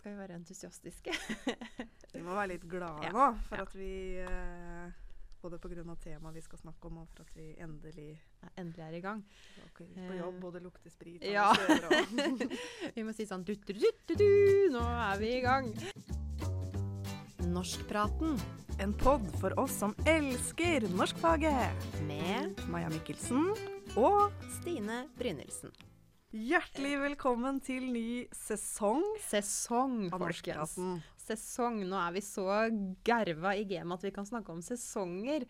skal vi være entusiastiske. Vi må være litt glade Ja, nå for ja. at vi eh, Både pga. temaet vi skal snakke om, og for at vi endelig Ja, Endelig er i gang. Dere på jobb, Eh, og det lukter sprit. ja. Og og Vi må si sånn du, du, du, du, Nå er vi i gang. Norskpraten En pod for oss som elsker norskfaget. med Maja Mikkelsen og Stine Brynildsen. Hjertelig velkommen til ny sesong Sesong, folkens. Sesong. Nå er vi så gerva i gamet at vi kan snakke om sesonger.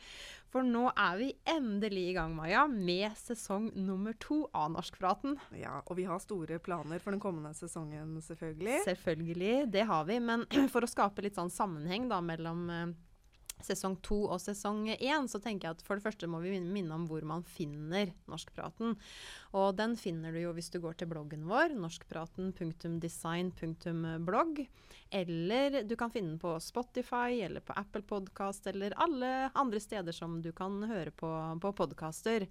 For nå er vi endelig i gang, Maja, med sesong nummer to av Norskpraten. Ja, og vi har store planer for den kommende sesongen, selvfølgelig. Selvfølgelig, det har vi. Men for å skape litt sånn sammenheng da mellom eh, sesong to og sesong én, så tenker jeg at for det første må vi minne om hvor man finner Norskpraten. Og den finner du jo hvis du går til bloggen vår, norskpraten.design.blogg. Eller du kan finne den på Spotify eller på Apple Podcast eller alle andre steder som du kan høre på, på podkaster.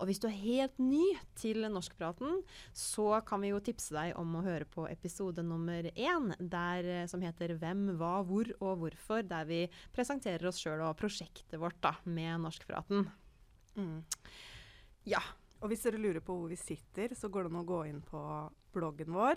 Og hvis du er helt ny til Norskpraten, så kan vi jo tipse deg om å høre på episode nummer én, der, eh, som heter 'Hvem, hva, hvor og hvorfor', der vi presenterer oss sjøl og prosjektet vårt da, med Norskpraten. Mm. Ja. Og hvis dere lurer på hvor vi sitter, så går det an å gå inn på bloggen vår.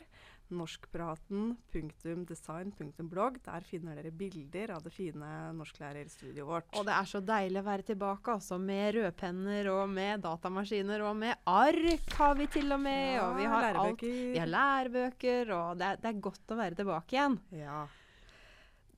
Norskpraten.design.blogg. Der finner dere bilder av det fine norsklærerstudioet vårt. Og det er så deilig å være tilbake, altså. Med rødpenner og med datamaskiner og med ark har vi til og med. og vi har alt. Vi har lærebøker, og det er, det er godt å være tilbake igjen. Ja.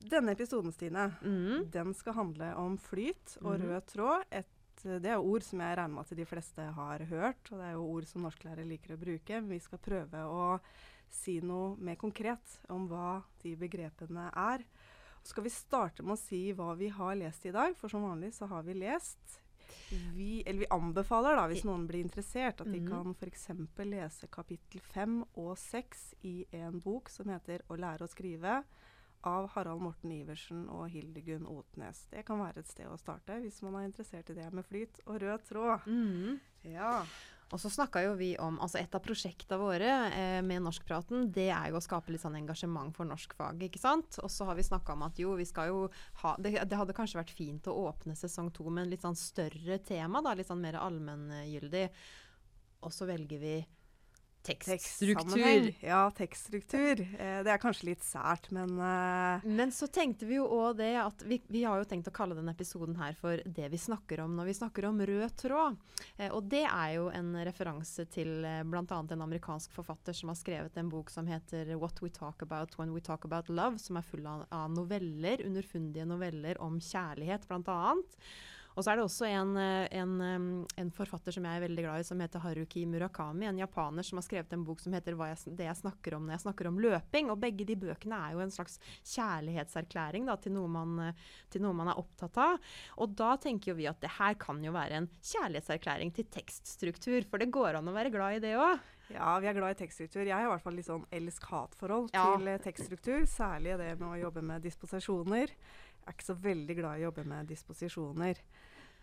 Denne episoden, Stine, Mm. den skal handle om flyt og Mhm. rød tråd. Et, det er ord som jeg regner med at de fleste har hørt, og det er jo ord som norsklærere liker å bruke. Men vi skal prøve å si noe mer konkret om hva de begrepene er. Så skal vi starte med å si hva vi har lest i dag, for som vanlig så har vi lest. Vi, eller vi anbefaler, da, hvis noen blir interessert, at de Mhm. kan f.eks. lese kapittel fem og seks i en bok som heter 'Å lære å skrive' av Harald Morten Iversen og Hildegunn Otnes. Det kan være et sted å starte hvis man er interessert i det med flyt og rød tråd. Mm. Ja. Og så snakka jo vi om altså Et av prosjektene våre eh, med Norskpraten, det er jo å skape litt sånn engasjement for norskfaget, ikke sant. Og så har vi snakka om at jo, vi skal jo ha det, det hadde kanskje vært fint å åpne sesong to med en litt sånn større tema, da. Litt sånn mer allmenngyldig. Og så velger vi tekststruktur. Ja, tekststruktur. Eh, det er kanskje litt sært, men eh, Men så tenkte vi jo òg det at vi, vi har jo tenkt å kalle denne episoden her for 'Det vi snakker om når vi snakker om rød tråd'. Eh, og det er jo en referanse til eh, bl.a. en amerikansk forfatter som har skrevet en bok som heter 'What We Talk About When We Talk About Love', som er full av, av noveller, underfundige noveller om kjærlighet, bl.a. Og så er det også en, eh, en, en forfatter som jeg er veldig glad i, som heter Haruki Murakami. En japaner som har skrevet en bok som heter Hva jeg, 'Det jeg snakker om når jeg snakker om løping'. Og begge de bøkene er jo en slags kjærlighetserklæring da, til, noe man, eh, til noe man er opptatt av. Og da tenker jo vi at det her kan jo være en kjærlighetserklæring til tekststruktur. For det går an å være glad i det òg. ja, vi er glad i tekststruktur. Jeg har i hvert fall litt sånn elsk-hat-forhold Ja. til eh, tekststruktur. Særlig det med å jobbe med disposisjoner. Jeg er ikke så veldig glad i å jobbe med disposisjoner.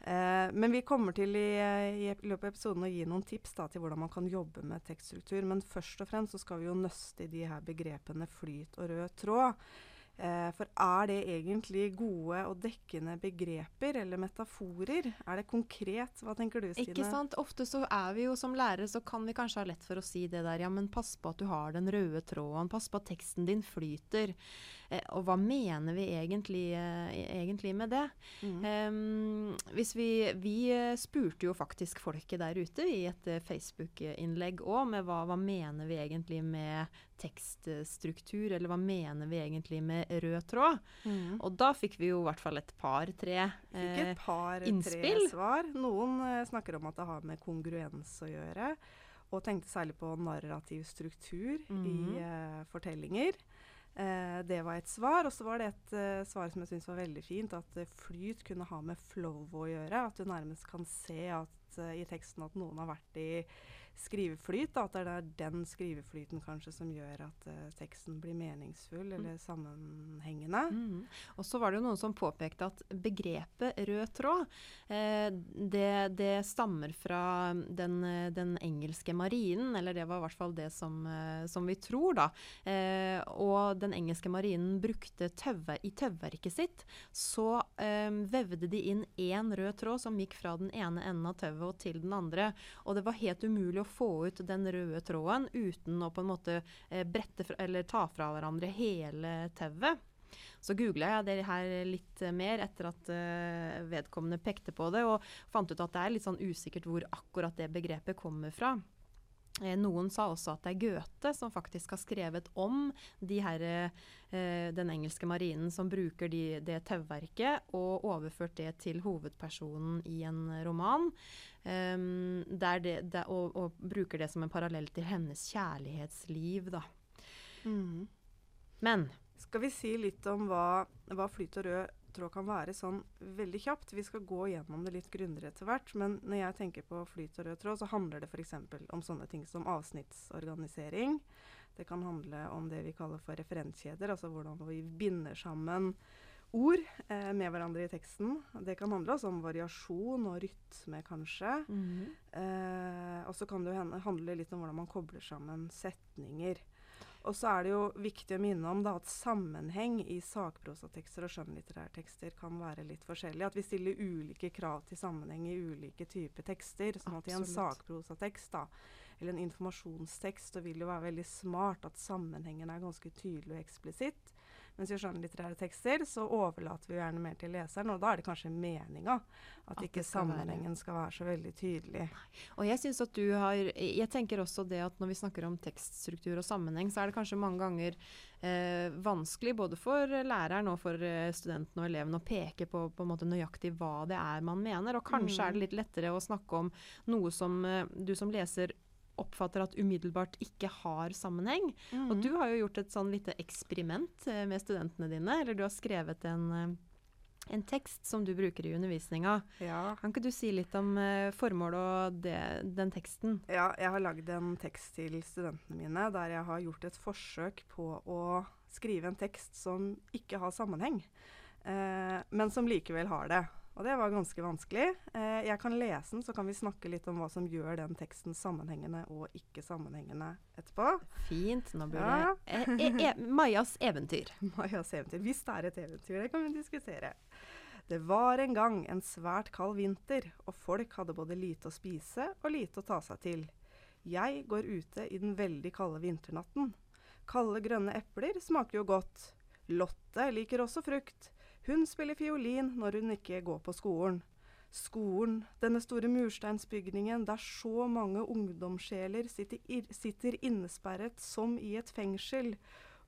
Eh, men vi kommer til i, eh, i løpet av episoden å gi noen tips da, til hvordan man kan jobbe med tekststruktur. Men først og fremst så skal vi jo nøste i de her begrepene flyt og rød tråd. Eh, for er det egentlig gode og dekkende begreper eller metaforer? Er det konkret? Hva tenker du, Stine? Ikke sant? Ofte så er vi jo som lærere, så kan vi kanskje ha lett for å si det der, ja, men pass på at du har den røde tråden, pass på at teksten din flyter. Eh, og hva mener vi egentlig, eh, egentlig med det? Mm. Em, hvis vi, vi eh, spurte jo faktisk folket der ute i et Facebook-innlegg òg, med hva, hva mener vi egentlig med tekststruktur, eller hva mener vi egentlig med rød tråd? Mm. Og da fikk vi jo i hvert fall et par-tre eh, et par-tre innspill. svar. Noen eh, snakker om at det har med kongruens å gjøre. Og tenkte særlig på narrativ struktur mm. i eh, fortellinger. Eh, det var et svar. Og så var det et eh, svar som jeg syns var veldig fint. At eh, flyt kunne ha med flow å gjøre. At du nærmest kan se at, eh, i teksten at noen har vært i skriveflyt. Da, at det er den skriveflyten kanskje som gjør at uh, teksten blir meningsfull Mm. eller sammenhengende. Mm. Og så var det jo noen som påpekte at begrepet rød tråd, eh, det, det stammer fra den, den engelske marinen, eller det var i hvert fall det som, eh, som vi tror, da. Eh, og den engelske marinen brukte tøve, i tøvverket sitt, så eh, vevde de inn én rød tråd som gikk fra den ene enden av tauet og til den andre. Og det var helt umulig å få ut den røde tråden uten å på en måte eh, brette fra, eller ta fra hverandre hele tauet. Så googla jeg det her litt mer etter at eh, vedkommende pekte på det, og fant ut at det er litt sånn usikkert hvor akkurat det begrepet kommer fra. Eh, noen sa også at det er Goethe som faktisk har skrevet om de her, eh, den engelske marinen som bruker de, det tauverket, og overført det til hovedpersonen i en roman. Um, der det, det, og, og bruker det som en parallell til hennes kjærlighetsliv, da. Mm. Men Skal vi si litt om hva, hva flyt og rød tråd kan være sånn veldig kjapt? Vi skal gå gjennom det litt grundigere etter hvert. Men når jeg tenker på flyt og rød tråd, så handler det f.eks. om sånne ting som avsnittsorganisering. Det kan handle om det vi kaller for referenskjeder, altså hvordan vi binder sammen ord eh, med hverandre i teksten. Det kan handle også om variasjon og rytme, kanskje. Eh, og så kan det jo handle litt om hvordan man kobler sammen setninger. Og så er det jo viktig å minne om da, at sammenheng i sakprosatekster og skjønnlitterære tekster kan være litt forskjellig. At vi stiller ulike krav til sammenheng i ulike typer tekster. sånn at i en sakprosatekst da, eller en informasjonstekst så vil det jo være veldig smart at sammenhengen er ganske tydelig og eksplisitt. Mens i skjønnlitterære tekster så overlater vi gjerne mer til leseren, og da er det kanskje meninga at, At ikke sammenhengen skal være så veldig tydelig. Og jeg synes at du har Jeg tenker også det at når vi snakker om tekststruktur og sammenheng, så er det kanskje mange ganger eh, vanskelig både for læreren og for eh, studenten og eleven å peke på, på en måte nøyaktig hva det er man mener. Og kanskje Mm. er det litt lettere å snakke om noe som eh, du som leser oppfatter at umiddelbart ikke har sammenheng. Og du har jo gjort et sånn lite eksperiment eh, med studentene dine. Eller du har skrevet en, eh, en tekst som du bruker i undervisninga. ja. Kan ikke du si litt om eh, formålet og det, den teksten? Ja, jeg har lagd en tekst til studentene mine der jeg har gjort et forsøk på å skrive en tekst som ikke har sammenheng, eh, men som likevel har det. Og det var ganske vanskelig. Eh, jeg kan lese den, så kan vi snakke litt om hva som gjør den teksten sammenhengende og ikke sammenhengende etterpå. Fint. Nå blir Ja. det e e e Majas eventyr. Majas eventyr. Hvis det er et eventyr, det kan vi diskutere. Det var en gang en svært kald vinter, og folk hadde både lite å spise og lite å ta seg til. Jeg går ute i den veldig kalde vinternatten. Kalde, grønne epler smaker jo godt. Lotte liker også frukt. Hun spiller fiolin når hun ikke går på skolen. Skolen, denne store mursteinsbygningen der så mange ungdomssjeler sitter, sitter innesperret som i et fengsel.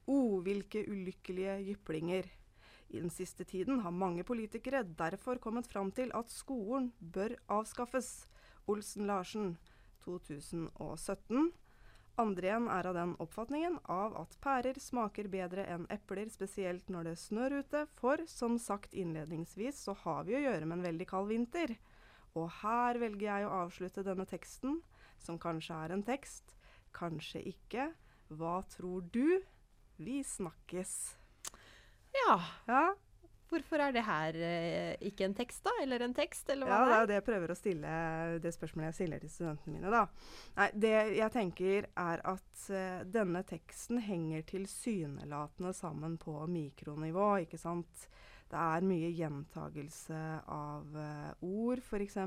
O, hvilke ulykkelige jyplinger. I den siste tiden har mange politikere derfor kommet fram til at skolen bør avskaffes. Olsen Larsen, 2017. Andre igjen er av den oppfatningen av at pærer smaker bedre enn epler, spesielt når det snør ute, for som sagt innledningsvis så har vi å gjøre med en veldig kald vinter. Og her velger jeg å avslutte denne teksten, som kanskje er en tekst, kanskje ikke. Hva tror du? Vi snakkes. Ja, Ja, hvorfor er det her eh, ikke en tekst, da? Eller en tekst, eller Ja, hva det er det jeg prøver å stille det spørsmålet jeg stiller til studentene mine. da. Nei, Det jeg tenker er at eh, denne teksten henger tilsynelatende sammen på mikronivå, ikke sant. Det er mye gjentagelse av eh, ord, f.eks.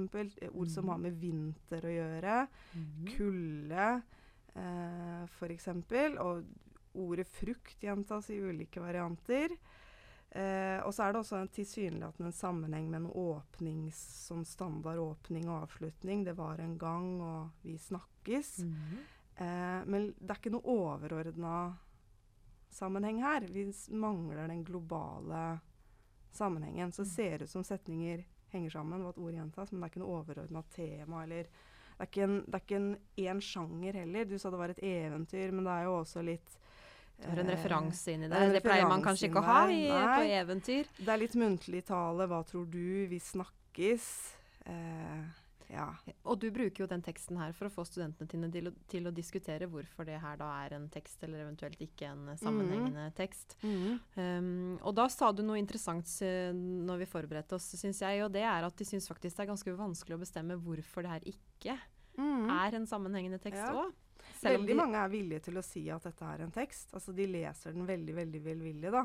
Ord som Mhm. har med vinter å gjøre. Mm. Kulde, eh, f.eks. Og ordet frukt gjentas i ulike varianter. Eh, og så er det også en tilsynelatende en sammenheng med en åpning, som standard åpning og avslutning. Det var en gang, og vi snakkes. Mhm. Eh, men det er ikke noe overordna sammenheng her. Vi mangler den globale sammenhengen. Så det ser ut som setninger henger sammen, og at ord gjentas, men det er ikke noe overordna tema. eller det er det er ikke en én sjanger heller. Du sa det var et eventyr, men det er jo også litt Det har en referanse referanse inni det er der. Det pleier man kanskje ikke å ha i, på eventyr. Det er litt muntlig tale. Hva tror du? Vi snakkes. Eh, Ja. Og du bruker jo den teksten her for å få studentene dine til, til å diskutere hvorfor det her da er en tekst, eller eventuelt ikke en sammenhengende sammenhengende tekst. Um, og da sa du noe interessant eh, når vi forberedte oss, syns jeg, og det er at de syns faktisk det er ganske vanskelig å bestemme hvorfor det her ikke Mm. er en sammenhengende tekst Ja. Veldig mange er villige til å si at dette er en tekst. Altså de leser den veldig, veldig velvillig, da.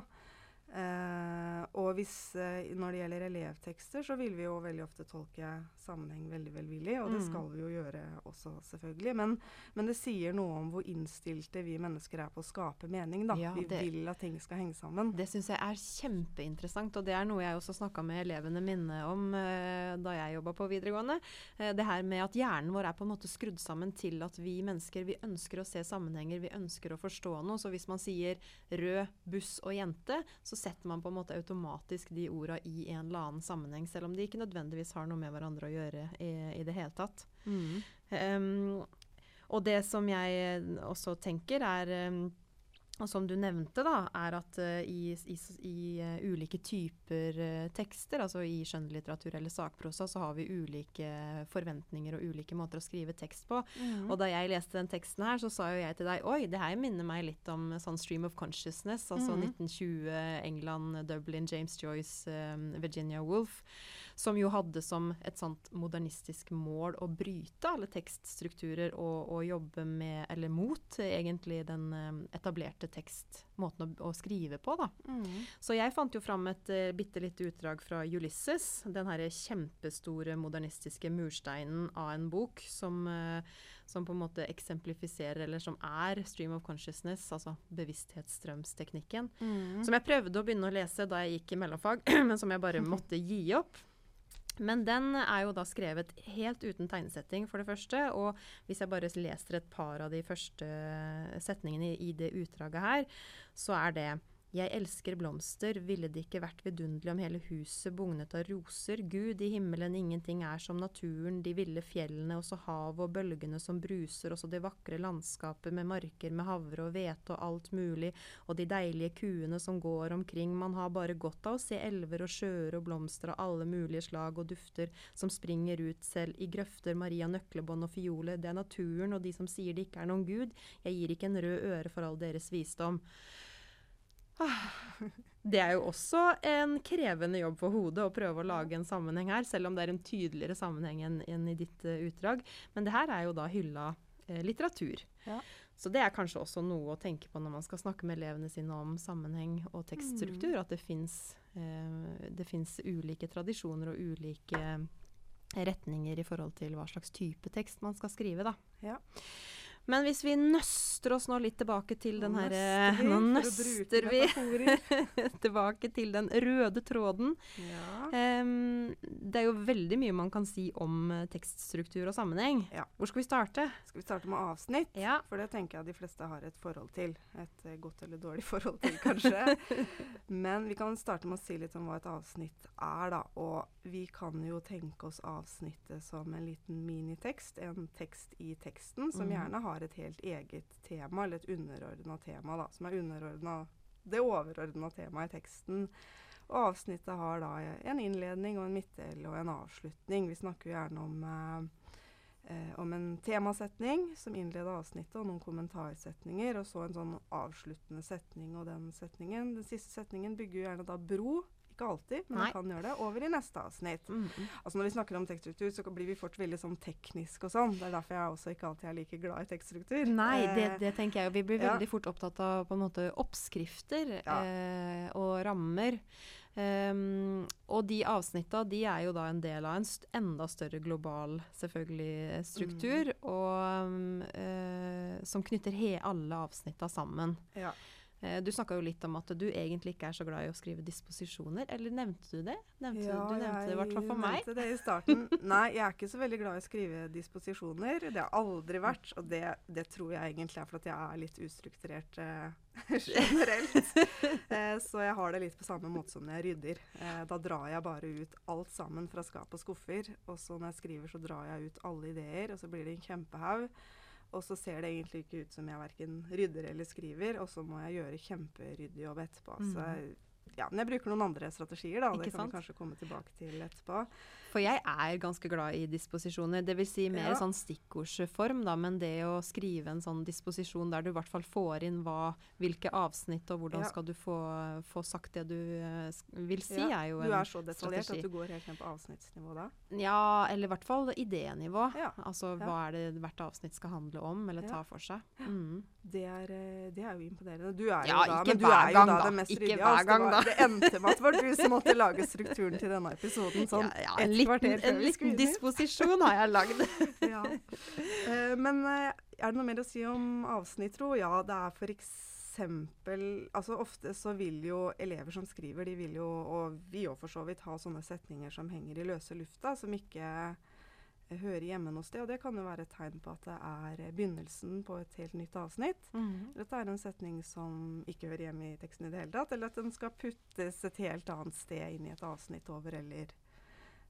Eh, og hvis, eh, når det gjelder elevtekster, så vil vi jo veldig ofte tolke sammenheng veldig velvillig, og det Mm. skal vi jo gjøre også, selvfølgelig. Men, men det sier noe om hvor innstilte vi mennesker er på å skape mening, da. Ja, vi det- vil at ting skal henge sammen. Det syns jeg er kjempeinteressant, og det er noe jeg også snakka med elevene mine om eh, da jeg jobba på videregående. Det her med at hjernen vår er på en måte skrudd sammen til at vi mennesker vi ønsker å se sammenhenger, vi ønsker å forstå noe. Så hvis man sier rød buss og jente, så setter man på en måte automatisk de orda i en eller annen sammenheng, selv om de ikke nødvendigvis har noe med hverandre å gjøre i, i det hele tatt. Mm. Um, og det som jeg også tenker er um, og som du nevnte, da, er at uh, i, i, i uh, ulike typer uh, tekster, altså i skjønnlitteratur eller sakprosa, så har vi ulike forventninger og ulike måter å skrive tekst på. Mm. Og da jeg leste den teksten her, så sa jo jeg til deg Oi, det her minner meg litt om sånn Stream of Consciousness, altså mm. 1920 England, Dublin, James Joyce, um, Virginia Woolf. Som jo hadde som et sånt modernistisk mål å bryte alle tekststrukturer og, og jobbe med, eller mot, egentlig den um, etablerte tekstmåten å, å skrive på, da. Mm. Så jeg fant jo fram et uh, bitte lite utdrag fra Ulysses. Den herre kjempestore modernistiske mursteinen av en bok som, uh, som på en måte eksemplifiserer, eller som er stream of consciousness, altså bevissthetsstrømsteknikken. Mm. Som jeg prøvde å begynne å lese da jeg gikk i mellomfag, men som jeg bare måtte gi opp. Men den er jo da skrevet helt uten tegnesetting, for det første. Og hvis jeg bare leser et par av de første setningene i, det utdraget her, så er det jeg elsker blomster, ville det ikke vært vidunderlig om hele huset bugnet av roser. Gud, i himmelen ingenting er som naturen, de ville fjellene, også havet og bølgene som bruser, også det vakre landskapet med marker med havre og hvete og alt mulig, og de deilige kuene som går omkring. Man har bare godt av å se elver og sjøer og blomster av alle mulige slag og dufter som springer ut selv i grøfter, Maria nøklebånd og fioler. Det er naturen og de som sier det ikke er noen gud. Jeg gir ikke en rød øre for all deres visdom. Det er jo også en krevende jobb for hodet å prøve å lage en sammenheng her, selv om det er en tydeligere sammenheng enn i ditt uh, utdrag. Men det her er jo da hylla eh, litteratur. Ja. Så det er kanskje også noe å tenke på når man skal snakke med elevene sine om sammenheng og tekststruktur, at det fins eh, ulike tradisjoner og ulike retninger i forhold til hva slags type tekst man skal skrive, da. Ja. Men hvis vi nøster oss nå litt tilbake til den Nå nøster Nå nøster vi tilbake til den røde tråden. Ja. Em, det er jo veldig mye man kan si om eh, tekststruktur og sammenheng. Ja. Hvor skal vi starte? Skal vi starte med avsnitt? Ja. For det tenker jeg de fleste har et forhold til. Et eh, godt eller dårlig forhold til, kanskje. Men vi kan starte med å si litt om hva et avsnitt er, da. Og vi kan jo tenke oss avsnittet som en liten minitekst. En tekst i teksten, som Mhm. gjerne har et helt eget tema, eller et underordna tema, da. Som er underordna det overordna temaet i teksten. Og avsnittet har da en innledning og en midtdel og en avslutning. Vi snakker jo gjerne om eh, om en temasetning som innleder avsnittet, og noen kommentarsetninger, og så en sånn avsluttende setning. Og den setningen, den siste setningen bygger jo gjerne da bro, ikke alltid, men Nei. vi kan gjøre det, over i neste avsnitt. Mm. Altså Når vi snakker om tekststruktur, så blir vi fort veldig sånn teknisk og sånn. Det er derfor jeg også ikke alltid er like glad i tekststruktur. Nei, det, Eh, det tenker jeg. Vi blir ja. veldig fort opptatt av på en måte oppskrifter Ja. eh, og rammer. Um, og de avsnitta de er jo da en del av en st enda større global selvfølgelig struktur, og um, eh, som knytter alle avsnitta sammen. ja. Eh, du snakka jo litt om at du egentlig ikke er så glad i å skrive disposisjoner. Eller nevnte du det? Nevnte, Ja, du nevnte det i hvert fall for meg. nevnte det i starten. Nei, jeg er ikke så veldig glad i å skrive disposisjoner. Det har aldri vært. Og det, det tror jeg egentlig er fordi jeg er litt ustrukturert eh, generelt. Eh, så jeg har det litt på samme måte som når jeg rydder. Eh, da drar jeg bare ut alt sammen fra skap og skuffer. Og så når jeg skriver, så drar jeg ut alle ideer, og så blir det en kjempehaug. Og så ser det egentlig ikke ut som jeg verken rydder eller skriver, og så må jeg gjøre kjemperyddig jobb etterpå. Mm. Så ja, men jeg bruker noen andre strategier, da. Ikke Det kan sant? vi kanskje komme tilbake til etterpå. For jeg er ganske glad i disposisjoner. Dvs. Si mer Ja. sånn stikkordsform, da, men det å skrive en sånn disposisjon der du i hvert fall får inn hva, hvilke avsnitt og hvordan Ja. skal du få, få sagt det du eh, vil si, Ja, er jo en strategi. Du er så detaljert strategi. at du går helt ned på avsnittsnivå da? Ja, eller i hvert fall idénivå. Altså hva er det hvert avsnitt skal handle om, eller ta for seg. Mm. Det er, eh, det er jo imponerende. Du er jo da, men du er jo gang, da, da. det mest Ikke hver oss. gang, det, da. det endte med at det var du som måtte lage strukturen til denne episoden. Sånn ja, ja, liten, en liten disposisjon har jeg lagd. ja. uh, men uh, er det noe mer å si om avsnitt, tro? Ja, det er eksempel Altså ofte så vil jo elever som skriver, de vil jo, og vi òg for så vidt, ha sånne setninger som henger i løse lufta, som ikke eh, hører hjemme noe sted. Og det kan jo være et tegn på at det er begynnelsen på et helt nytt avsnitt. Mm. Eller at det er en setning som ikke hører hjemme i teksten i det hele tatt. Eller at den skal puttes et helt annet sted inn i et avsnitt over eller,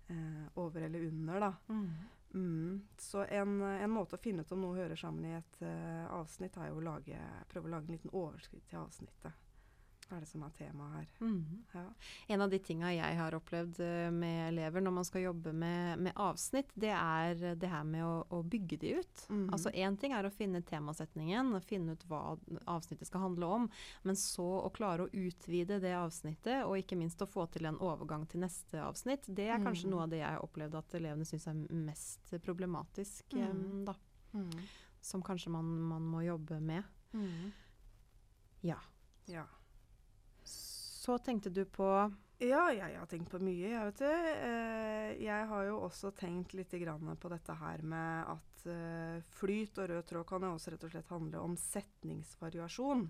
eh, over eller under, da. Mm. Mm. Så en, en måte å finne ut om noe hører sammen i et eh, avsnitt, er jo å lage, prøve å lage en liten overskrift til avsnittet. Hva er det som er temaet her? Mm. Ja. En av de tinga jeg har opplevd eh, med elever når man skal jobbe med, med avsnitt, det er det her med å, å bygge de ut. Mhm. Altså Én ting er å finne temasetningen, finne ut hva avsnittet skal handle om. Men så å klare å utvide det avsnittet, og ikke minst å få til en overgang til neste avsnitt, det er kanskje Mhm. noe av det jeg har opplevd at elevene syns er mest problematisk. Mhm. da, Mm. som kanskje man, man må jobbe med. Ja. ja. Så tenkte du på Ja, jeg har tenkt på mye, jeg vet du. Eh, jeg har jo også tenkt litt grann på dette her med at eh, flyt og rød tråd kan jo også rett og slett handle om setningsvariasjon.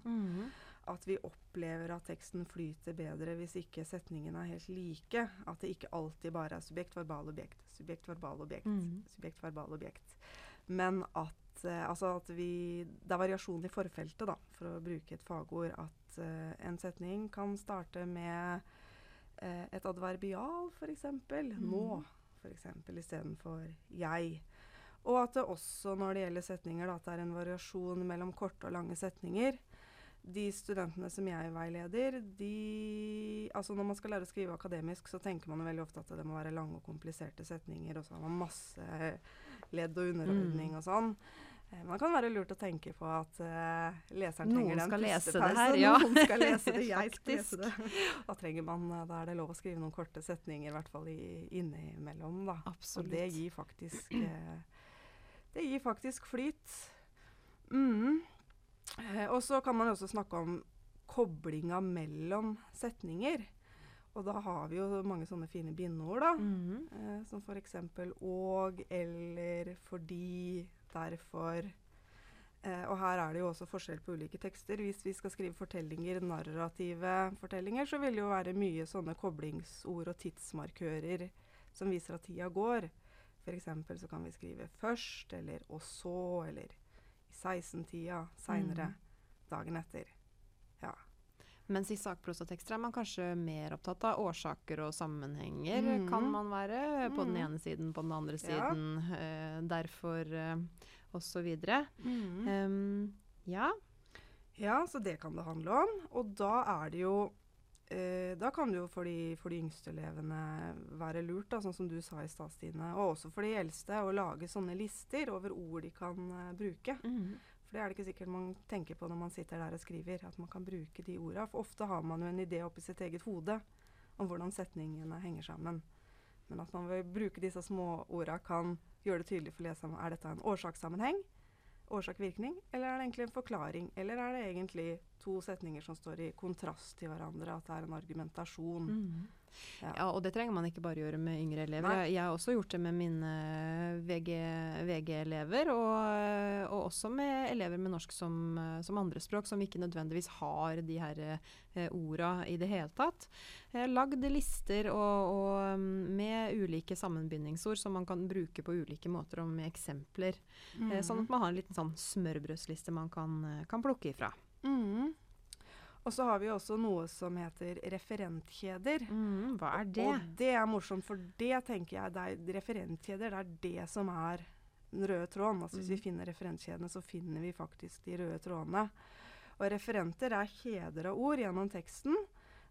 At vi opplever at teksten flyter bedre hvis ikke setningene er helt like. At det ikke alltid bare er subjekt, verbal, objekt, subjekt, verbal, objekt, Mhm. subjekt, verbal, objekt. Men at, eh, altså at vi Det er variasjon i forfeltet, da, for å bruke et fagord. At eh, en setning kan starte med uh, et adverbial, f.eks. Nå, f.eks. istedenfor jeg. Og at det også når det gjelder setninger, da, at det er en variasjon mellom korte og lange setninger. De studentene som jeg veileder, de Altså når man skal lære å skrive akademisk, så tenker man veldig ofte at det må være lange og kompliserte setninger, og så har man masse ledd og underordning Mm. og sånn. Eh, Man kan være lurt å tenke på at uh, leseren Noen trenger den pustepausen. her, ja. Noen skal lese det, jeg skal lese det. Da man, eh, da er det lov å skrive noen korte setninger, i hvert fall i, innimellom. da. Og Absolutt. det gir faktisk uh, Det gir faktisk flyt. Mm. Og så kan man også snakke om koblinga mellom setninger. Og da har vi jo mange sånne fine bindeord, da. Mhm. Eh, som f.eks. og, eller, fordi, derfor. Eh, og her er det jo også forskjell på ulike tekster. Hvis vi skal skrive fortellinger, narrative fortellinger, så vil det jo være mye sånne koblingsord og tidsmarkører som viser at tida går. F.eks. så kan vi skrive 'først' eller 'og så' eller 'i 16-tida', seinere, Mm. dagen etter. Ja. Mens i sakprosatekster er man kanskje mer opptatt av årsaker og sammenhenger, mm. kan man være. På den Mhm. ene siden, på den andre Ja. siden. Eh, derfor eh, videre. Mm. Um, ja. Ja, så det kan det handle om. Og da er det jo eh, Da kan det jo for de, for de yngste elevene være lurt, da, sånn som du sa i stad, Stine, og også for de eldste, å lage sånne lister over ord de kan eh, bruke. Mhm. For det er det ikke sikkert man tenker på når man sitter der og skriver, at man kan bruke de orda. For ofte har man jo en idé oppi sitt eget hode om hvordan setningene henger sammen. Men at man ved å bruke disse små orda kan gjøre det tydelig for leseren er dette en årsakssammenheng, årsak-virkning, eller er det egentlig en forklaring? Eller er det egentlig to setninger som står i kontrast til hverandre, at det er en argumentasjon? Mm. Ja. Ja, og det trenger man ikke bare gjøre med yngre elever. Jeg, jeg har også gjort det med mine VG VG-elever, og, og også med elever med norsk som, eh, som andrespråk, som ikke nødvendigvis har de her eh, orda i det hele tatt. Eh, lagd lister og, og, mm, med ulike sammenbindingsord som man kan bruke på ulike måter, og med eksempler. Eh, sånn Mhm. at man har en liten sånn smørbrødsliste man kan, eh, kan plukke ifra. Mhm. Og så har vi også noe som heter referentkjeder. Mm, hva er det? Og det er morsomt, for det tenker jeg det er referentkjeder. Det er det som er den røde tråden. Altså Hvis vi Mhm. finner referentkjedene, så finner vi faktisk de røde trådene. Og referenter er kjeder av ord gjennom teksten.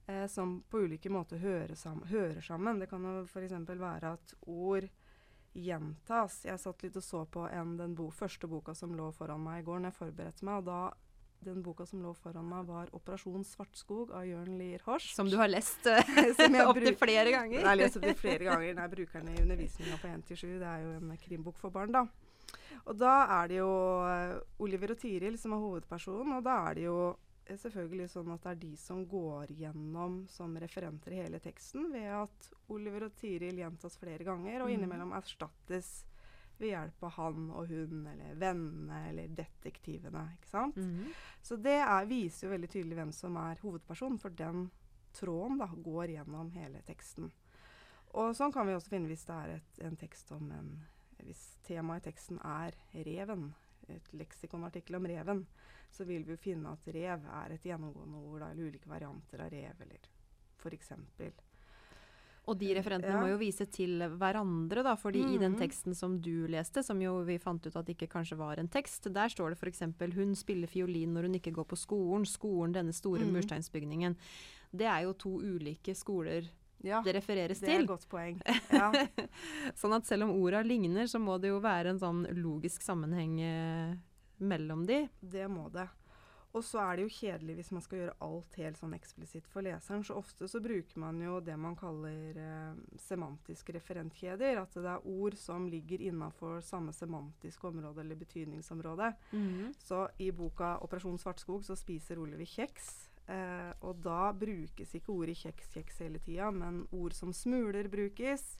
eh, som på ulike måter hører, sam hører sammen. Det kan jo f.eks. være at ord gjentas. Jeg satt litt og så på en, den bo første boka som lå foran meg i går når jeg forberedte meg. og da den boka som lå foran meg, var 'Operasjon Svartskog' av Jørn Lier Horst. Som du har lest opptil flere ganger? Jeg har lest opptil flere ganger. Nei, jeg bruker den i undervisninga på 1-7. Det er jo en krimbok for barn, da. Og da er det jo uh, Oliver og Tiril som er hovedpersonen, og da er det jo selvfølgelig sånn at det er de som går gjennom som referenter i hele teksten, ved at Oliver og Tiril gjentas flere ganger, og Mhm. innimellom erstattes ved hjelp av han og hun, eller vennene, eller detektivene. ikke sant? Mhm. Så det er, viser jo veldig tydelig hvem som er hovedpersonen, for den tråden da går gjennom hele teksten. Og sånn kan vi også finne hvis det er et, en tekst om en Hvis temaet i teksten er reven, et leksikonartikkel om reven, så vil vi jo finne at rev er et gjennomgående ord, da, eller ulike varianter av rev, eller f.eks. Og de referentene Ja. må jo vise til hverandre, da. fordi i den Mhm. teksten som du leste, som jo vi fant ut at ikke kanskje var en tekst, der står det f.eks.: Hun spiller fiolin når hun ikke går på skolen. Skolen, denne store Mhm. mursteinsbygningen. Det er jo to ulike skoler Ja, det refereres til. det er et godt poeng. Ja. Sånn at selv om orda ligner, så må det jo være en sånn logisk sammenheng eh, mellom de. Det må det. Og så er det jo kjedelig hvis man skal gjøre alt helt sånn eksplisitt for leseren. Så ofte så bruker man jo det man kaller eh, semantiske referentkjeder. At det er ord som ligger innafor samme semantiske område eller betydningsområde. Så i boka 'Operasjon Svartskog' så spiser Oliver kjeks. Eh, og da brukes ikke ordet kjeks kjeks hele tida, men ord som smuler brukes.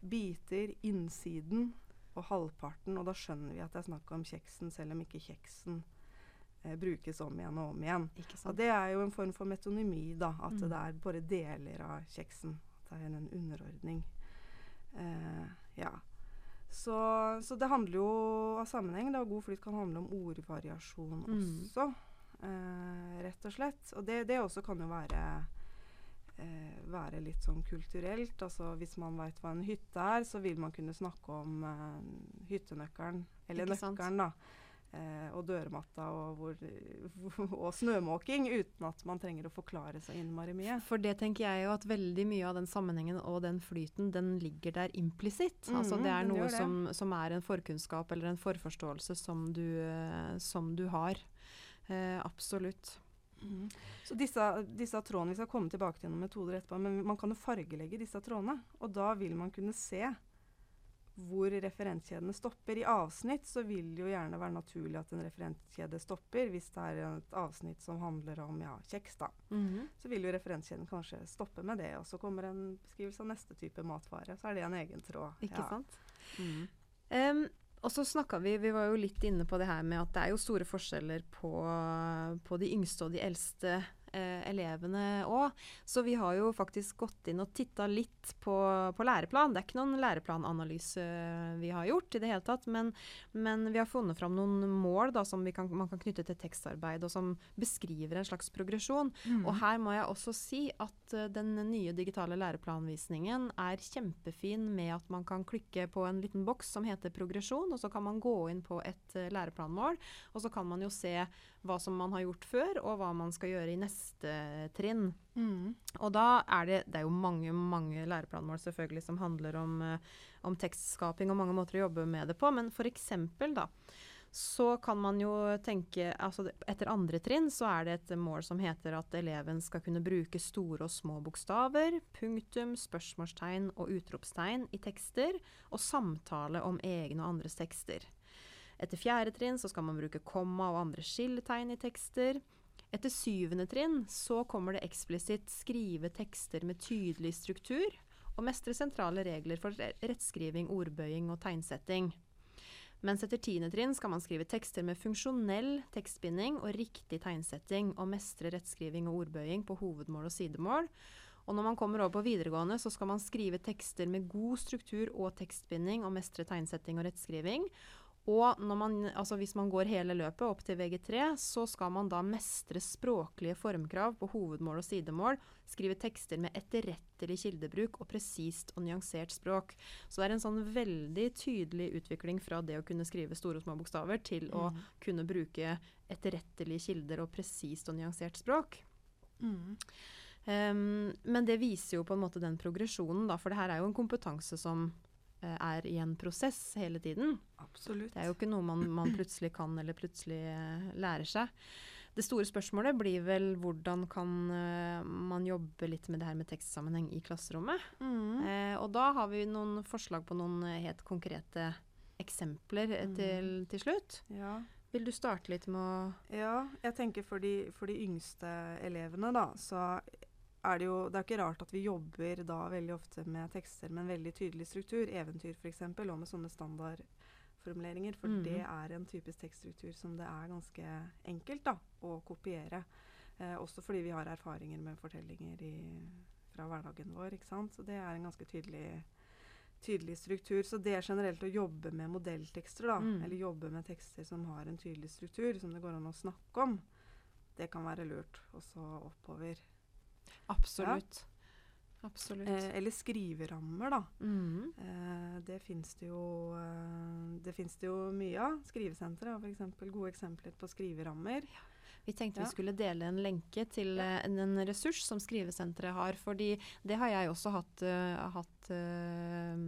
Biter, innsiden og halvparten. Og da skjønner vi at det er snakk om kjeksen, selv om ikke kjeksen eh, brukes om igjen og om igjen. Ikke Og det er jo en form for metonymi, da. At Mm. det er bare deler av kjeksen. At det er en underordning. Eh, ja. Så, så det handler jo av sammenheng. Da. God flyt kan handle om ordvariasjon Mm. også, eh, rett og slett. Og det, det også kan jo være eh, være litt sånn kulturelt. Altså Hvis man veit hva en hytte er, så vil man kunne snakke om eh, hyttenøkkelen, eller nøkkelen, da. Eh, og dørmatta og, hvor, og snømåking, uten at man trenger å forklare så innmari mye. For det tenker jeg jo at veldig mye av den sammenhengen og den flyten, den ligger der implisitt. altså Mhm, det er noe det. som, som er en forkunnskap eller en forforståelse som du, som du har. Eh, absolutt. Så disse, disse trådene, Vi skal komme tilbake til noen metoder etterpå, men man kan jo fargelegge disse trådene. Og da vil man kunne se hvor referenskjedene stopper. I avsnitt så vil det jo gjerne være naturlig at en referenskjede stopper, hvis det er et avsnitt som handler om ja, kjeks. da. Så vil jo referenskjeden kanskje stoppe med det, og så kommer en beskrivelse av neste type matvare. Så er det en egen tråd. Ikke ja. sant? Mm. Um, og så snakka vi Vi var jo litt inne på det her med at det er jo store forskjeller på, på de yngste og de eldste eh, elevene òg. Så vi har jo faktisk gått inn og titta litt på, på læreplan. Det er ikke noen læreplananalyse vi har gjort i det hele tatt, men, men vi har funnet fram noen mål da, som vi kan, man kan knytte til tekstarbeid, og som beskriver en slags progresjon. Mm. Og her må jeg også si at uh, den nye digitale læreplanvisningen er kjempefin med at man kan klikke på en liten boks som heter progresjon, og så kan man gå inn på et uh, læreplanmål, og så kan man jo se hva som man har gjort før, og hva man skal gjøre i neste trinn. Mm. Og da er det, det er jo mange, mange læreplanmål selvfølgelig som handler om, eh, om tekstskaping og mange måter å jobbe med det på, men for eksempel da, så kan man jo tenke altså Etter andre trinn så er det et mål som heter at eleven skal kunne bruke store og små bokstaver, punktum, spørsmålstegn og utropstegn i tekster, og samtale om egne og andres tekster. Etter fjerde trinn så skal man bruke komma og andre skilletegn i tekster. Etter syvende trinn så kommer det eksplisitt skrive tekster med tydelig struktur, og mestre sentrale regler for rettskriving, ordbøying og tegnsetting. Mens etter tiende trinn skal man skrive tekster med funksjonell tekstbinding og riktig tegnsetting, og mestre rettskriving og ordbøying på hovedmål og sidemål. Og når man kommer over på videregående, så skal man skrive tekster med god struktur og tekstbinding og mestre tegnsetting og rettskriving. Og man, altså hvis man går hele løpet opp til VG3, så skal man da mestre språklige formkrav på hovedmål og sidemål, skrive tekster med etterrettelig kildebruk og presist og nyansert språk. Så det er en sånn veldig tydelig utvikling fra det å kunne skrive store og små bokstaver til å Mm. kunne bruke etterrettelige kilder og presist og nyansert språk. Mm. Um, men det viser jo på en måte den progresjonen, da, for det her er jo en kompetanse som er i en prosess hele tiden. Absolutt. Det er jo ikke noe man, man plutselig kan eller plutselig uh, lærer seg. Det store spørsmålet blir vel hvordan kan uh, man jobbe litt med det her med tekstsammenheng i klasserommet. Mm. Eh, og da har vi noen forslag på noen eh, helt konkrete eksempler eh, Mm. til, til slutt. Ja. Vil du starte litt med å Ja, jeg tenker for de, for de yngste elevene, da, så er det jo Det er ikke rart at vi jobber da veldig ofte med tekster med en veldig tydelig struktur. Eventyr f.eks. og med sånne standardformuleringer. For mm. det er en typisk tekststruktur som det er ganske enkelt da, å kopiere. Eh, også fordi vi har erfaringer med fortellinger i, fra hverdagen vår. ikke sant? Så det er en ganske tydelig tydelig struktur. Så det er generelt å jobbe med modelltekster, da, Mm. eller jobbe med tekster som har en tydelig struktur, som det går an å snakke om, det kan være lurt. Også oppover. Absolutt. Absolutt. Eh, eller skriverammer, da. Mm. Eh, det fins det eh, Det jo mye av. Skrivesenteret har f.eks. gode eksempler på skriverammer. Vi tenkte Ja. vi skulle dele en lenke til ja. en, en ressurs som Skrivesenteret har. fordi det har jeg også hatt, uh, hatt eh,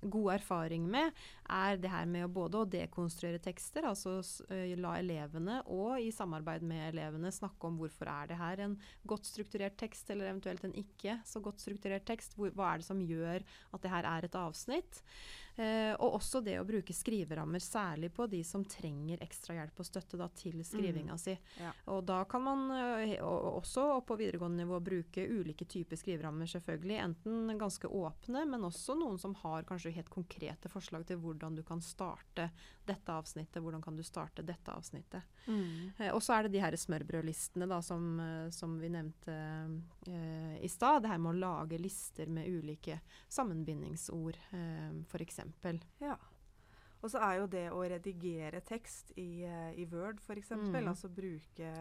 god erfaring med. Er det her med å både å dekonstruere tekster, altså eh, la elevene og i samarbeid med elevene snakke om hvorfor er det her en godt strukturert tekst, eller eventuelt en ikke så godt strukturert tekst. Hvor, hva er det som gjør at det her er et avsnitt? Eh, og også det å bruke skriverammer, særlig på de som trenger ekstra hjelp og støtte da, til skrivinga si. Ja. Og da kan man og- også på videregående nivå bruke ulike typer skriverammer, selvfølgelig. Enten ganske åpne, men også noen som har kanskje helt konkrete forslag til hvordan du kan starte dette avsnittet. Hvordan kan du starte dette avsnittet. Eh, og så er det de her smørbrødlistene da, som, eh, som vi nevnte eh, i stad. Det her med å lage lister med ulike sammenbindingsord, eh, f.eks. Ja. Og så er jo det å redigere tekst i, eh, i Word f.eks., Mm. altså bruke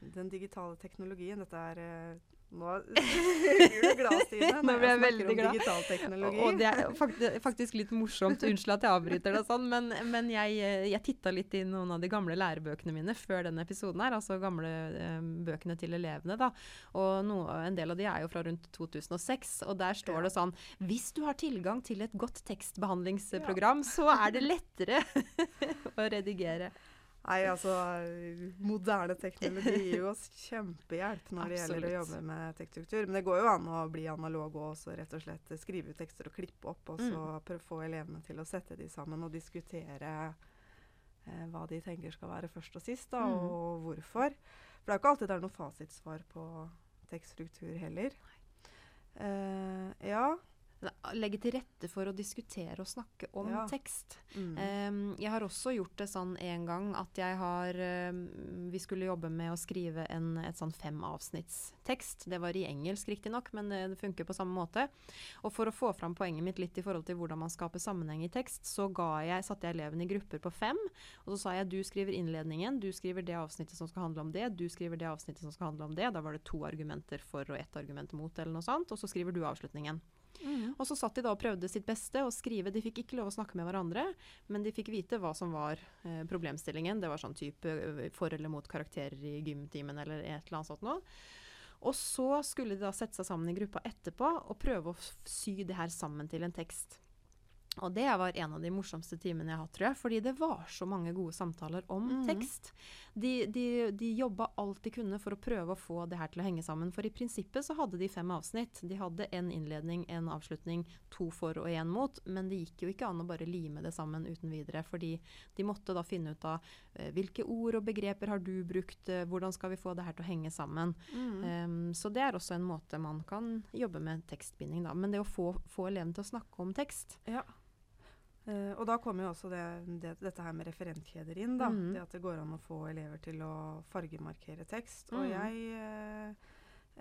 den digitale teknologien Dette er eh, Nå blir du glad, Stine, Nå når ble jeg snakker veldig om glad. digital. Og det er faktisk, faktisk litt morsomt, unnskyld at jeg avbryter det sånn, men, men jeg, jeg titta litt i noen av de gamle lærebøkene mine før denne episoden her, altså gamle eh, bøkene til elevene, da. Og noe, en del av de er jo fra rundt 2006, og der står Ja. det sånn Hvis du har tilgang til et godt tekstbehandlingsprogram, så er det lettere å redigere. Nei, altså Moderne teknologi gir oss kjempehjelp når det gjelder å jobbe med tekststruktur. Men det går jo an å bli analog og også rett og slett skrive ut tekster og klippe opp, og så Mm. få elevene til å sette de sammen og diskutere eh, hva de tenker skal være først og sist, da, Mm. og hvorfor. For det er jo ikke alltid det er noe fasitsvar på tekststruktur heller. Eh, ja. Legge til rette for å diskutere og snakke om Ja. tekst. Mm. Um, jeg har også gjort det sånn en gang at jeg har um, Vi skulle jobbe med å skrive en et sånn fem avsnittstekst. Det var i engelsk riktignok, men det, det funker på samme måte. Og for å få fram poenget mitt litt i forhold til hvordan man skaper sammenheng i tekst, så jeg, satte jeg elevene i grupper på fem. Og så sa jeg du skriver innledningen, du skriver det avsnittet som skal handle om det, du skriver det avsnittet som skal handle om det. Da var det to argumenter for og ett argument mot, eller noe sånt. Og så skriver du avslutningen. Mm. Og så satt de da og prøvde sitt beste å skrive. De fikk ikke lov å snakke med hverandre, men de fikk vite hva som var eh, problemstillingen. Det var sånn type eh, for eller mot karakterer i gymtimen eller et eller annet sånt noe. Og så skulle de da sette seg sammen i gruppa etterpå og prøve å sy det her sammen til en tekst. Og det var en av de morsomste timene jeg har hatt, tror jeg. Fordi det var så mange gode samtaler om mm. tekst. De, de, de jobba alt de kunne for å prøve å få det her til å henge sammen. For i prinsippet så hadde de fem avsnitt. De hadde en innledning, en avslutning, to for og én mot. Men det gikk jo ikke an å bare lime det sammen uten videre. Fordi de måtte da finne ut av eh, hvilke ord og begreper har du brukt, eh, hvordan skal vi få det her til å henge sammen. Mm. Um, så det er også en måte man kan jobbe med tekstbinding, da. Men det å få, få elevene til å snakke om tekst. Ja. Eh, og da kommer jo også det, det, dette her med referentkjeder inn. da. mm. Det at det går an å få elever til å fargemarkere tekst. Og Mhm. jeg uh,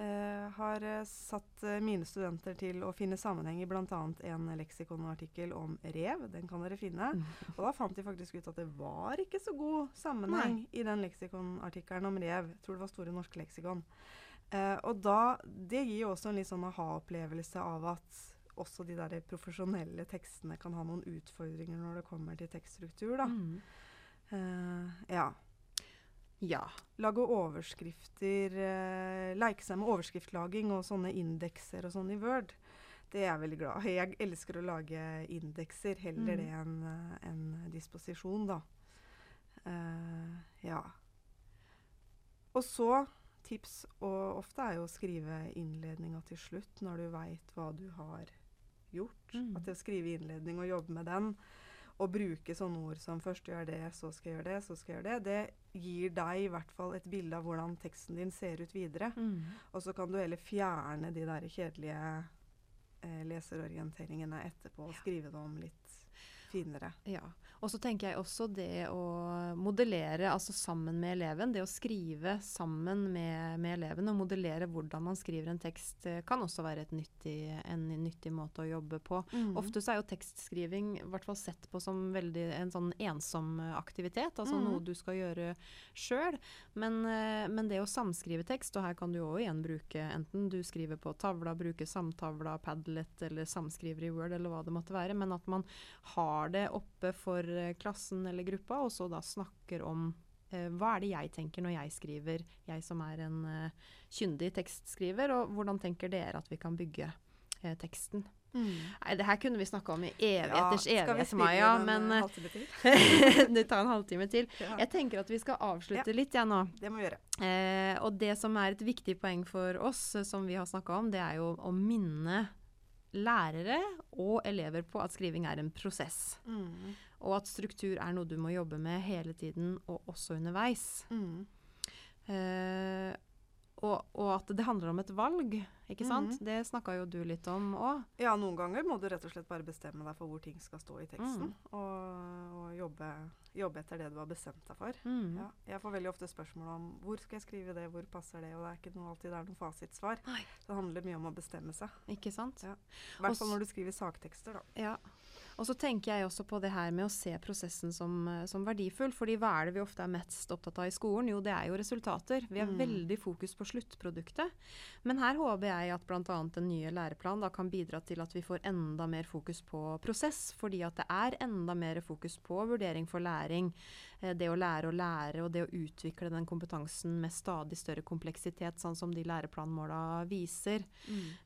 uh, har satt mine studenter til å finne sammenheng i bl.a. en leksikonartikkel om rev. Den kan dere finne. Og da fant de faktisk ut at det var ikke så god sammenheng i den leksikonartikkelen om rev. Jeg tror det var Store norske leksikon. Og da, Det gir jo også en litt sånn aha-opplevelse av at også de der profesjonelle tekstene kan ha noen utfordringer når det kommer til tekststruktur. da. Mm. Uh, ja. Ja. Lage overskrifter, uh, leke seg med overskriftlaging og sånne indekser og sånn i Word. Det er jeg veldig glad i. Jeg elsker å lage indekser. Heller Mm. det enn en disposisjon, da. Uh, ja. Og så tips og ofte er jo å skrive innledninga til slutt når du veit hva du har gjort. Mm. At det å skrive innledning og jobbe med den, og bruke sånne ord som 'først gjør det, så skal jeg gjøre det, så skal jeg gjøre det', det gir deg i hvert fall et bilde av hvordan teksten din ser ut videre. Mm. Og så kan du heller fjerne de der kjedelige eh, leserorienteringene etterpå og skrive det om litt finere. Ja. Og så tenker jeg også det å modellere altså sammen med eleven. Det å skrive sammen med, med eleven og modellere hvordan man skriver en tekst, eh, kan også være et nyttig, en nyttig måte å jobbe på. Ofte så er jo tekstskriving i hvert fall sett på som veldig en sånn ensom aktivitet, altså mm. noe du skal gjøre sjøl. Men, eh, men det å samskrive tekst, og her kan du også igjen bruke enten du skriver på tavla, bruker samtavla, Padlet eller samskriver i Word eller hva det måtte være, men at man har det oppe for eh, klassen eller gruppa, og så da snakker om eh, hva er det jeg tenker når jeg skriver, jeg som er en eh, kyndig tekstskriver, og hvordan tenker dere at vi kan bygge teksten? Mm. Nei, det her kunne vi snakka om i evigheters skal vi evighet, Maja, men det tar en halvtime til. Ja, Jeg tenker at vi skal avslutte litt, jeg nå. det må vi gjøre. Eh, og det som er et viktig poeng for oss, som vi har snakka om, det er jo å minne lærere og elever på at skriving er en prosess. Mm. Og at struktur er noe du må jobbe med hele tiden, og også underveis. Mm. Eh, og, og at det handler om et valg, ikke sant? Mm. Det snakka jo du litt om òg. Ja, noen ganger må du rett og slett bare bestemme deg for hvor ting skal stå i teksten. Mm. Og, og jobbe, jobbe etter det du har bestemt deg for. Mm. Ja, jeg får veldig ofte spørsmål om hvor skal jeg skrive det, hvor passer det, og det er ikke noe, alltid det er noen fasitsvar. Nei. Det handler mye om å bestemme seg. Ikke sant? Ja. I hvert fall når du skriver saktekster, da. Ja. Og så tenker jeg også på det her med å se prosessen som, eh, som verdifull. fordi hva er det vi ofte er mest opptatt av i skolen? Jo, det er jo resultater. Vi har Mm. veldig fokus på sluttproduktet. Men her håper jeg at bl.a. den nye læreplanen da kan bidra til at vi får enda mer fokus på prosess. Fordi at det er enda mer fokus på vurdering for læring. Eh, Det å lære å lære og det å utvikle den kompetansen med stadig større kompleksitet, sånn som de læreplanmåla viser.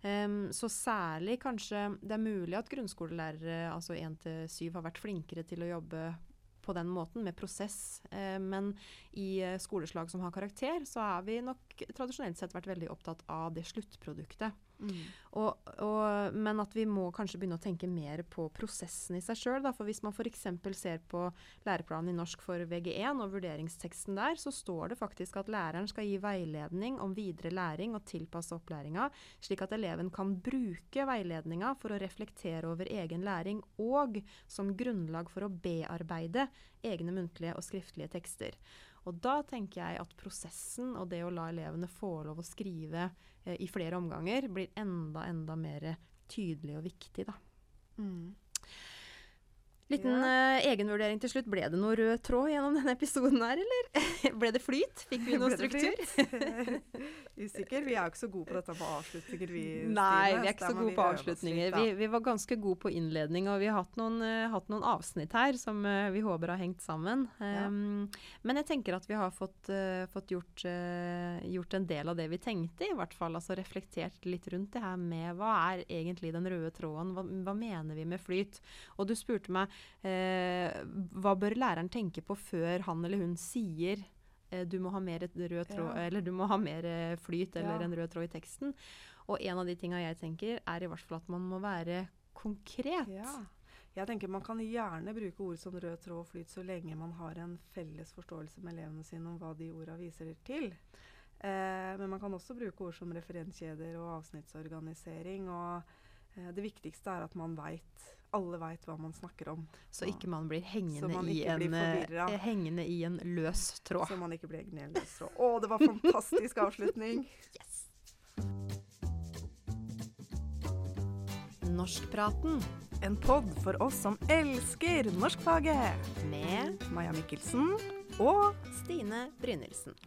Em, så særlig kanskje Det er mulig at grunnskolelærere, altså 1-7, har vært flinkere til å jobbe på den måten, med prosess. Eh, men i eh, skoleslag som har karakter, så har vi nok tradisjonelt sett vært veldig opptatt av det sluttproduktet. Mm. Og, og, men at vi må kanskje begynne å tenke mer på prosessen i seg sjøl. For hvis man f.eks. ser på læreplanen i norsk for VG1 og vurderingsteksten der, så står det faktisk at læreren skal gi veiledning om videre læring og tilpasse opplæringa, slik at eleven kan bruke veiledninga for å reflektere over egen læring og som grunnlag for å bearbeide egne muntlige og skriftlige tekster. Og da tenker jeg at prosessen og det å la elevene få lov å skrive eh, i flere omganger, blir enda, enda mer tydelig og viktig, da. Mm. Liten eh, egenvurdering til slutt. Ble det noe rød tråd gjennom denne episoden her, eller? Ble det flyt? Fikk vi noe struktur? Usikker. Vi er jo ikke så gode på dette med avslutninger, vi. Nei, Stine, vi er ikke så gode på avslutninger. litt. Vi, vi var ganske gode på innledning, og vi har hatt noen, uh, hatt noen avsnitt her som uh, vi håper har hengt sammen. Ja. Um, men jeg tenker at vi har fått, fått gjort, gjort en del av det vi tenkte, i hvert fall. Altså reflektert litt rundt det her med hva er egentlig den røde tråden? Hva, hva mener vi med flyt? Og du spurte meg hva bør læreren tenke på før han eller hun sier eh, du må ha mer tråd, Ja. eller du må ha mer eh, flyt eller Ja. en rød tråd i teksten. Og en av de tinga jeg tenker, er i hvert fall at man må være konkret. Ja. Jeg tenker Man kan gjerne bruke ord som rød tråd og flyt så lenge man har en felles forståelse med elevene sine om hva de orda viser til. Eh, men man kan også bruke ord som referenskjeder og avsnittsorganisering. Og eh, det viktigste er at man vet, alle veit hva man snakker om. Så ikke man blir hengende, man i, en, eh, hengende i en løs tråd. Så man ikke blir hengende i en løs. tråd. Å, det var fantastisk avslutning! Yes. Norskpraten En pod for oss som elsker norskfaget. med Maja Mikkelsen og Stine Brynildsen.